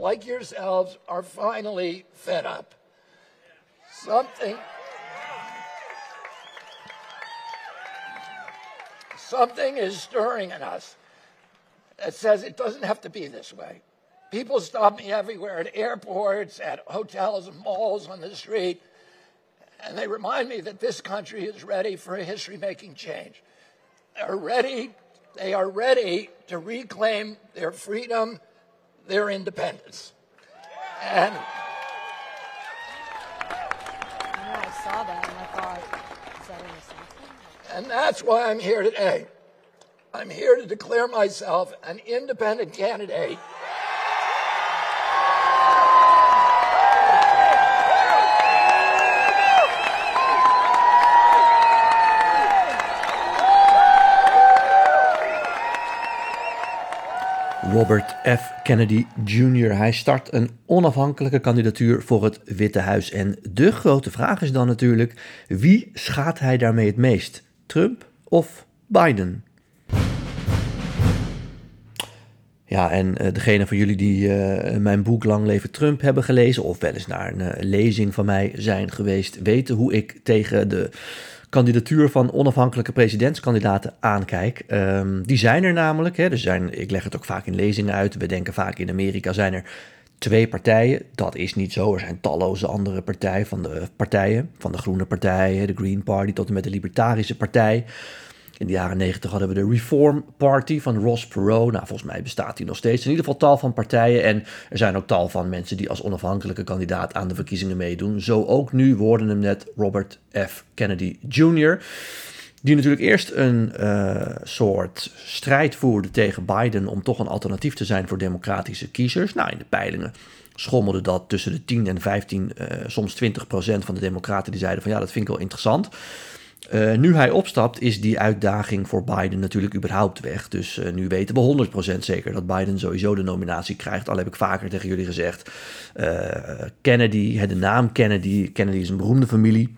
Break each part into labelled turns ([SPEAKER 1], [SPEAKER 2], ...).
[SPEAKER 1] like yourselves, are finally fed up. Something. Something is stirring in us that says it doesn't have to be this way. People stop me everywhere at airports, at hotels and malls on the street, and they remind me that this country is ready for a history making change. They're ready, they are ready to reclaim their freedom, their independence. And
[SPEAKER 2] I saw that and I thought, is that
[SPEAKER 1] And that's why I'm here today. I'm here to declare myself an independent candidate.
[SPEAKER 3] Robert F. Kennedy Jr. Hij start een onafhankelijke kandidatuur voor het Witte Huis. En de grote vraag is dan natuurlijk: wie schaadt hij daarmee het meest? Trump of Biden? Ja, en uh, degene van jullie die uh, mijn boek Lang Leven Trump hebben gelezen, of wel eens naar een uh, lezing van mij zijn geweest, weten hoe ik tegen de kandidatuur van onafhankelijke presidentskandidaten aankijk. Um, die zijn er namelijk. Hè, er zijn, ik leg het ook vaak in lezingen uit. We denken vaak in Amerika zijn er twee partijen. Dat is niet zo. Er zijn talloze andere partijen van de partijen. Van de Groene Partij, de Green Party tot en met de Libertarische Partij. In de jaren negentig hadden we de Reform Party van Ross Perot. Nou, volgens mij bestaat die nog steeds. In ieder geval tal van partijen. En er zijn ook tal van mensen die als onafhankelijke kandidaat aan de verkiezingen meedoen. Zo ook nu worden hem net Robert F. Kennedy Jr. Die natuurlijk eerst een uh, soort strijd voerde tegen Biden om toch een alternatief te zijn voor democratische kiezers. Nou, in de peilingen schommelde dat tussen de 10 en 15, uh, soms 20 procent van de democraten die zeiden van ja, dat vind ik wel interessant. Uh, nu hij opstapt, is die uitdaging voor Biden natuurlijk überhaupt weg. Dus uh, nu weten we 100% zeker dat Biden sowieso de nominatie krijgt. Al heb ik vaker tegen jullie gezegd. Uh, Kennedy, de naam Kennedy. Kennedy is een beroemde familie.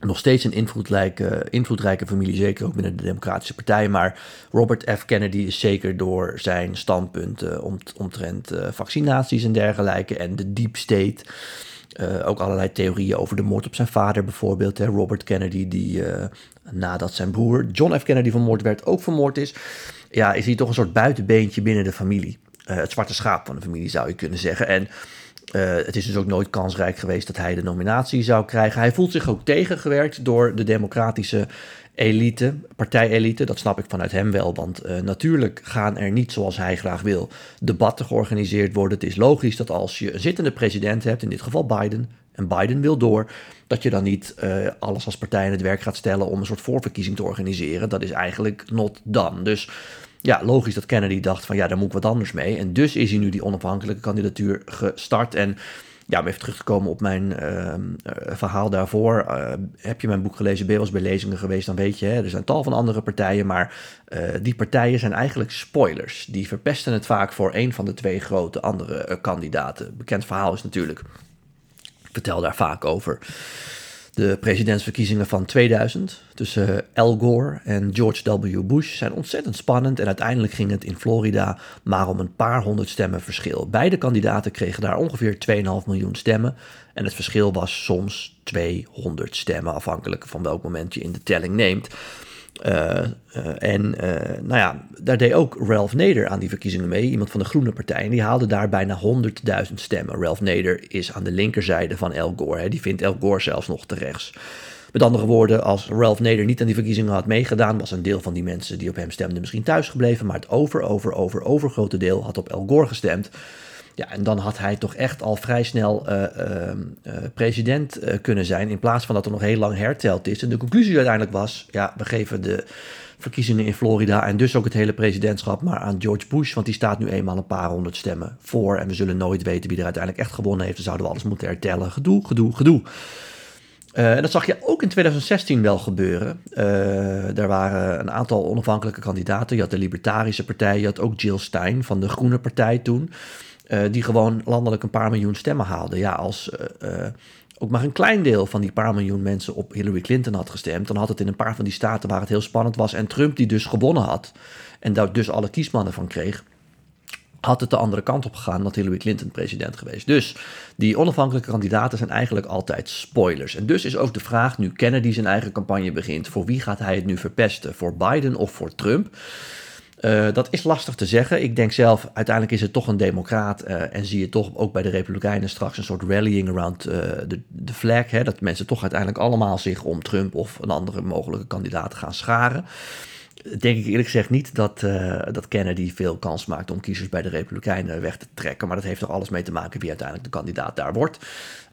[SPEAKER 3] Nog steeds een invloedrijke, invloedrijke familie, zeker ook binnen de Democratische Partij. Maar Robert F. Kennedy is zeker door zijn standpunten omt, omtrent vaccinaties en dergelijke en de deep state. Uh, ook allerlei theorieën over de moord op zijn vader bijvoorbeeld. Robert Kennedy, die uh, nadat zijn broer John F. Kennedy vermoord werd, ook vermoord is. Ja, is hij toch een soort buitenbeentje binnen de familie. Uh, het zwarte schaap van de familie zou je kunnen zeggen. En het is dus ook nooit kansrijk geweest dat hij de nominatie zou krijgen. Hij voelt zich ook tegengewerkt door de democratische elite, partijelite. Dat snap ik vanuit hem wel, want uh, natuurlijk gaan er niet zoals hij graag wil debatten georganiseerd worden. Het is logisch dat als je een zittende president hebt, in dit geval Biden, en Biden wil door, dat je dan niet uh, alles als partij in het werk gaat stellen om een soort voorverkiezing te organiseren. Dat is eigenlijk not done. Dus ja, logisch dat Kennedy dacht van ja, daar moet ik wat anders mee. En dus is hij nu die onafhankelijke kandidatuur gestart. En ja, om even terug te komen op mijn uh, verhaal daarvoor. Uh, heb je mijn boek gelezen, ben je wel eens bij lezingen geweest, dan weet je, hè, er zijn tal van andere partijen, maar uh, die partijen zijn eigenlijk spoilers. Die verpesten het vaak voor een van de twee grote andere kandidaten. Bekend verhaal is natuurlijk, ik vertel daar vaak over de presidentsverkiezingen van 2000 tussen Al Gore en George W. Bush zijn ontzettend spannend en uiteindelijk ging het in Florida maar om een paar honderd stemmen verschil. Beide kandidaten kregen daar ongeveer 2,5 miljoen stemmen en het verschil was soms 200 stemmen afhankelijk van welk moment je in de telling neemt. Uh, uh, en uh, nou ja, daar deed ook Ralph Nader aan die verkiezingen mee, iemand van de Groene Partij. En die haalde daar bijna 100.000 stemmen. Ralph Nader is aan de linkerzijde van Al Gore. Hè. Die vindt Al Gore zelfs nog te rechts. Met andere woorden, als Ralph Nader niet aan die verkiezingen had meegedaan, was een deel van die mensen die op hem stemden misschien thuisgebleven. Maar het over, over, over, overgrote deel had op Al Gore gestemd. Ja, en dan had hij toch echt al vrij snel uh, uh, uh, president kunnen zijn. In plaats van dat er nog heel lang herteld is. En de conclusie uiteindelijk was: ja, we geven de verkiezingen in Florida. en dus ook het hele presidentschap maar aan George Bush. Want die staat nu eenmaal een paar honderd stemmen voor. En we zullen nooit weten wie er uiteindelijk echt gewonnen heeft. Dan zouden we alles moeten hertellen. Gedoe, gedoe, gedoe. Uh, en dat zag je ook in 2016 wel gebeuren. Uh, er waren een aantal onafhankelijke kandidaten. Je had de Libertarische Partij, je had ook Jill Stein van de Groene Partij toen. Uh, die gewoon landelijk een paar miljoen stemmen haalden. Ja, als ook maar een klein deel van die paar miljoen mensen op Hillary Clinton had gestemd, dan had het in een paar van die staten waar het heel spannend was en Trump die dus gewonnen had en daar dus alle kiesmannen van kreeg, had het de andere kant op gegaan, had Hillary Clinton president geweest. Dus die onafhankelijke kandidaten zijn eigenlijk altijd spoilers. En dus is ook de vraag, nu Kennedy zijn eigen campagne begint, voor wie gaat hij het nu verpesten? Voor Biden of voor Trump? Uh, dat is lastig te zeggen. Ik denk zelf, uiteindelijk is het toch een democraat. Uh, en zie je toch ook bij de Republikeinen straks een soort rallying around uh, de, de flag. Hè, dat mensen toch uiteindelijk allemaal zich om Trump of een andere mogelijke kandidaat gaan scharen denk ik eerlijk gezegd niet dat, uh, dat Kennedy veel kans maakt om kiezers bij de Republikeinen weg te trekken. Maar dat heeft er alles mee te maken wie uiteindelijk de kandidaat daar wordt.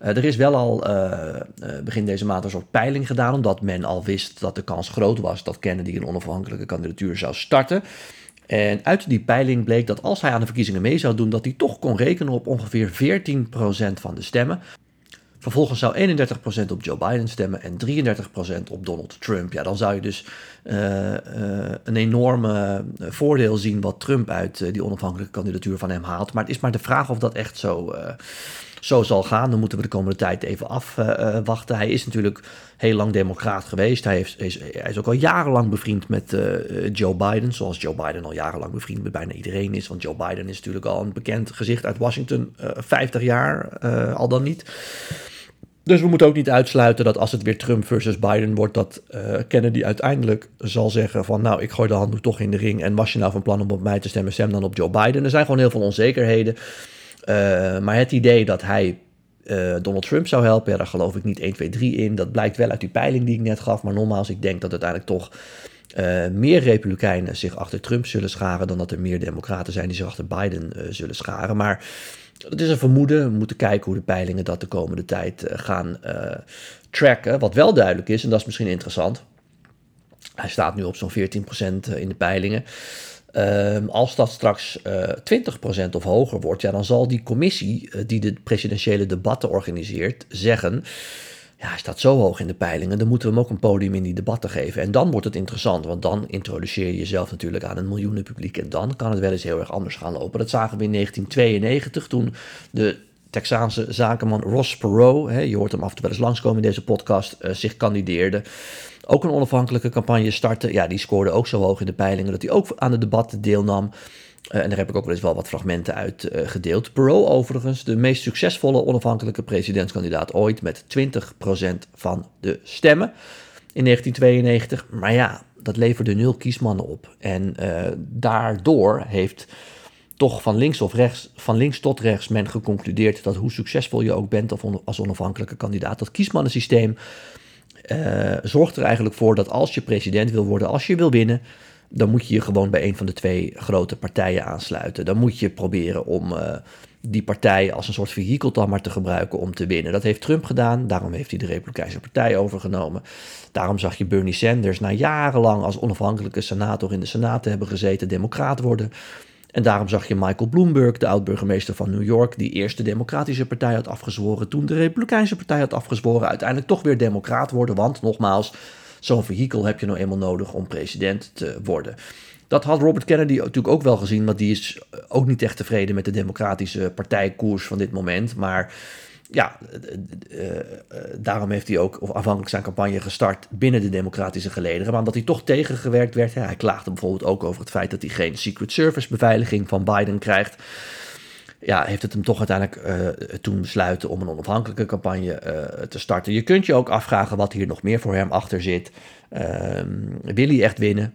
[SPEAKER 3] Uh, er is wel al uh, begin deze maand een soort peiling gedaan, omdat men al wist dat de kans groot was dat Kennedy een onafhankelijke kandidatuur zou starten. En uit die peiling bleek dat als hij aan de verkiezingen mee zou doen, dat hij toch kon rekenen op ongeveer 14% van de stemmen. Vervolgens zou 31% op Joe Biden stemmen en 33% op Donald Trump. Ja, dan zou je dus uh, uh, een enorme voordeel zien wat Trump uit die onafhankelijke kandidatuur van hem haalt. Maar het is maar de vraag of dat echt zo, zo zal gaan. Dan moeten we de komende tijd even afwachten. hij is natuurlijk heel lang democraat geweest. Hij, heeft, is, hij is ook al jarenlang bevriend met Joe Biden. Zoals Joe Biden al jarenlang bevriend met bijna iedereen is. Want Joe Biden is natuurlijk al een bekend gezicht uit Washington. 50 jaar al dan niet. Dus we moeten ook niet uitsluiten dat als het weer Trump versus Biden wordt, dat uh, Kennedy uiteindelijk zal zeggen van nou, ik gooi de handdoek toch in de ring en was je nou van plan om op mij te stemmen, stem dan op Joe Biden. Er zijn gewoon heel veel onzekerheden. Uh, maar het idee dat hij uh, Donald Trump zou helpen, ja, daar geloof ik niet 1, 2, 3 in. Dat blijkt wel uit die peiling die ik net gaf. Maar nogmaals, ik denk dat uiteindelijk toch uh, meer Republikeinen zich achter Trump zullen scharen dan dat er meer Democraten zijn die zich achter Biden uh, zullen scharen. Maar het is een vermoeden. We moeten kijken hoe de peilingen dat de komende tijd uh, gaan tracken. Wat wel duidelijk is, en dat is misschien interessant. Hij staat nu op zo'n 14% in de peilingen. Uh, als dat straks uh, 20% of hoger wordt, ja, dan zal die commissie die de presidentiële debatten organiseert zeggen ja, hij staat zo hoog in de peilingen, dan moeten we hem ook een podium in die debatten geven. En dan wordt het interessant, want dan introduceer je jezelf natuurlijk aan een miljoenenpubliek. En dan kan het wel eens heel erg anders gaan lopen. Dat zagen we in 1992 toen de Texaanse zakenman Ross Perot, hè, je hoort hem af en toe wel eens langskomen in deze podcast, uh, zich kandideerde. Ook een onafhankelijke campagne startte. Ja, die scoorde ook zo hoog in de peilingen dat hij ook aan de debatten deelnam. Uh, en daar heb ik ook wel eens wel wat fragmenten uit uh, gedeeld. Perot overigens, de meest succesvolle onafhankelijke presidentskandidaat ooit met 20% van de stemmen in 1992. Maar ja, dat leverde nul kiesmannen op. En uh, daardoor heeft toch van links of rechts, van links tot rechts men geconcludeerd dat hoe succesvol je ook bent als onafhankelijke kandidaat, dat kiesmannensysteem zorgt er eigenlijk voor dat als je president wil worden, als je wil winnen, dan moet je je gewoon bij een van de twee grote partijen aansluiten. Dan moet je proberen om uh, die partij als een soort vehikel dan maar te gebruiken om te winnen. Dat heeft Trump gedaan, daarom heeft hij de Republikeinse Partij overgenomen. Daarom zag je Bernie Sanders na jarenlang als onafhankelijke senator in de Senaat te hebben gezeten, democraat worden. En daarom zag je Michael Bloomberg, de oud-burgemeester van New York, die eerst de Democratische Partij had afgezworen, toen de Republikeinse Partij had afgezworen, uiteindelijk toch weer democraat worden, want nogmaals, Zo'n vehikel heb je nou eenmaal nodig om president te worden. Dat had Robert Kennedy natuurlijk ook wel gezien, want die is ook niet echt tevreden met de democratische partijkoers van dit moment. Maar ja, uh, uh, daarom heeft hij ook afhankelijk zijn campagne gestart binnen de democratische gelederen. Maar omdat hij toch tegengewerkt werd. hij klaagde bijvoorbeeld ook over het feit dat hij geen Secret Service beveiliging van Biden krijgt ja, heeft het hem toch uiteindelijk uh, toen besluiten om een onafhankelijke campagne uh, te starten. Je kunt je ook afvragen wat hier nog meer voor hem achter zit. Uh, wil hij echt winnen?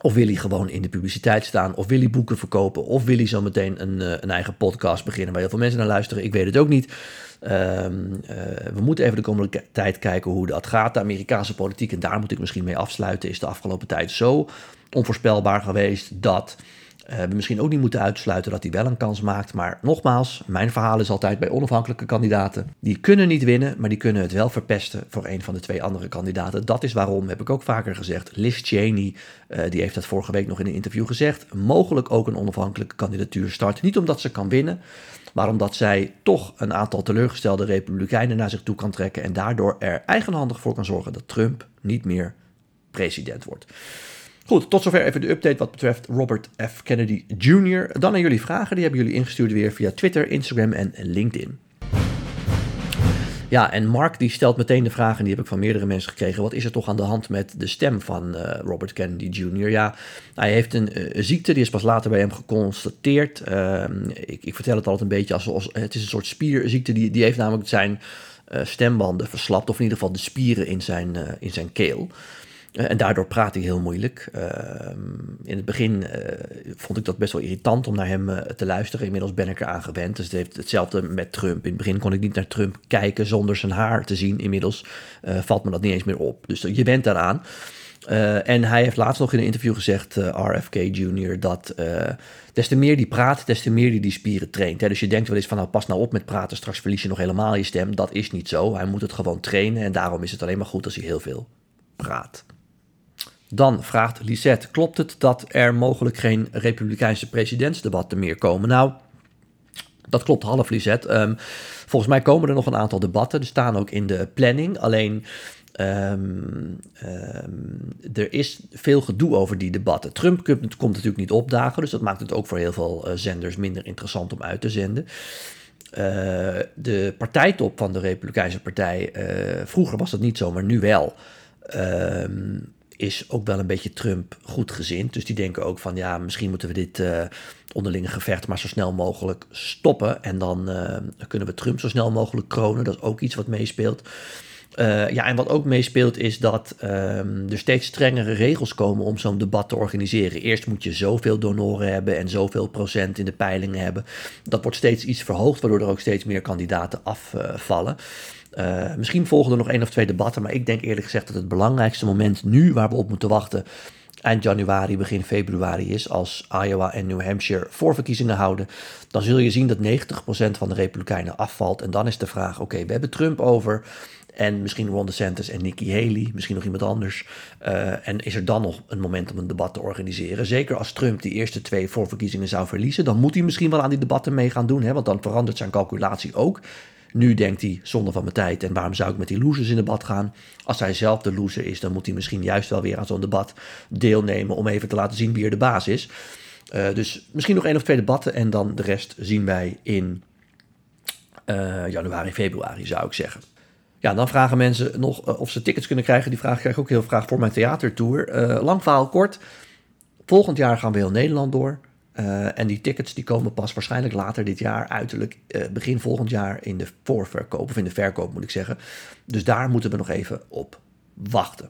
[SPEAKER 3] Of wil hij gewoon in de publiciteit staan? Of wil hij boeken verkopen? Of wil hij zo meteen een, uh, een eigen podcast beginnen waar heel veel mensen naar luisteren? Ik weet het ook niet. Ehm, we moeten even de komende tijd kijken hoe dat gaat. De Amerikaanse politiek, en daar moet ik misschien mee afsluiten, is de afgelopen tijd zo onvoorspelbaar geweest dat uh, we misschien ook niet moeten uitsluiten dat hij wel een kans maakt. Maar nogmaals, mijn verhaal is altijd bij onafhankelijke kandidaten. Die kunnen niet winnen, maar die kunnen het wel verpesten voor een van de twee andere kandidaten. Dat is waarom, heb ik ook vaker gezegd, Liz Cheney, uh, die heeft dat vorige week nog in een interview gezegd, mogelijk ook een onafhankelijke kandidatuur start. Niet omdat ze kan winnen, maar omdat zij toch een aantal teleurgestelde republikeinen naar zich toe kan trekken en daardoor er eigenhandig voor kan zorgen dat Trump niet meer president wordt. Goed, tot zover even de update wat betreft Robert F. Kennedy Jr. Dan aan jullie vragen, die hebben jullie ingestuurd weer via Twitter, Instagram en LinkedIn. Ja, en Mark die stelt meteen de vraag, en die heb ik van meerdere mensen gekregen. Wat is er toch aan de hand met de stem van eh, Robert Kennedy Jr.? Ja, hij heeft een, eh, ziekte, die is pas later bij hem geconstateerd. Ehm, ik, ik, vertel het altijd een beetje als, het is een soort spierziekte. Die, die heeft namelijk zijn uh, stembanden verslapt, of in ieder geval de spieren in zijn, in zijn keel. Eh, en daardoor praat hij heel moeilijk. Ehm, in het begin eh, vond ik dat best wel irritant om naar hem eh, te luisteren. Inmiddels ben ik eraan gewend. Dus het heeft hetzelfde met Trump. In het begin kon ik niet naar Trump kijken zonder zijn haar te zien. Inmiddels valt me dat niet eens meer op. Dus je bent daaraan. en hij heeft laatst nog in een interview gezegd, RFK Jr., dat des te meer die praat, des te meer die die spieren traint. Hè? Dus je denkt wel eens van, nou pas nou op met praten, straks verlies je nog helemaal je stem. Dat is niet zo. Hij moet het gewoon trainen en daarom is het alleen maar goed als hij heel veel praat. Dan vraagt Lisette, klopt het dat er mogelijk geen republikeinse presidentsdebatten meer komen? Nou, dat klopt half Lisette. Um, volgens mij komen er nog een aantal debatten, die staan ook in de planning. Alleen Um, um, er is veel gedoe over die debatten. Trump komt natuurlijk niet opdagen, dus dat maakt het ook voor heel veel uh, zenders minder interessant om uit te zenden. Uh, de partijtop van de Republikeinse Partij, uh, vroeger was dat niet zo, maar nu wel. Is ook wel een beetje Trump goedgezind. Dus die denken ook van ja, misschien moeten we dit uh, onderlinge gevecht maar zo snel mogelijk stoppen. En dan uh, kunnen we Trump zo snel mogelijk kronen. Dat is ook iets wat meespeelt. Uh, ja, en wat ook meespeelt is dat um, er steeds strengere regels komen om zo'n debat te organiseren. Eerst moet je zoveel donoren hebben en zoveel procent in de peilingen hebben. Dat wordt steeds iets verhoogd, waardoor er ook steeds meer kandidaten afvallen. Uh, misschien volgen er nog één of twee debatten, maar ik denk eerlijk gezegd dat het belangrijkste moment nu waar we op moeten wachten eind januari, begin februari is, als Iowa en New Hampshire voorverkiezingen houden, dan zul je zien dat 90% van de Republikeinen afvalt. En dan is de vraag: oké, we hebben Trump over. En misschien Ron DeSantis en Nikki Haley, misschien nog iemand anders. Uh, en is er dan nog een moment om een debat te organiseren? Zeker als Trump die eerste twee voorverkiezingen zou verliezen, dan moet hij misschien wel aan die debatten mee gaan doen. Hè? Want dan verandert zijn calculatie ook. Nu denkt hij, zonde van mijn tijd, en waarom zou ik met die losers in debat gaan? Als hij zelf de loser is, dan moet hij misschien juist wel weer aan zo'n debat deelnemen om even te laten zien wie er de baas is. Uh, dus misschien nog één of twee debatten en dan de rest zien wij in uh, januari, februari, zou ik zeggen. Ja, dan vragen mensen nog uh, of ze tickets kunnen krijgen. Die vraag krijg ik ook heel graag voor mijn theatertour. lang verhaal kort. Volgend jaar gaan we heel Nederland door. Uh, en die tickets die komen pas waarschijnlijk later dit jaar, uiterlijk uh, begin volgend jaar in de voorverkoop, of in de verkoop moet ik zeggen. Dus daar moeten we nog even op wachten.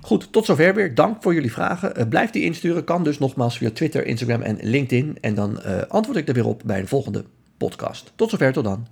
[SPEAKER 3] Goed, tot zover weer. Dank voor jullie vragen. Uh, blijf die insturen, kan dus nogmaals via Twitter, Instagram en LinkedIn. En dan antwoord ik er weer op bij een volgende podcast. Tot zover, tot dan.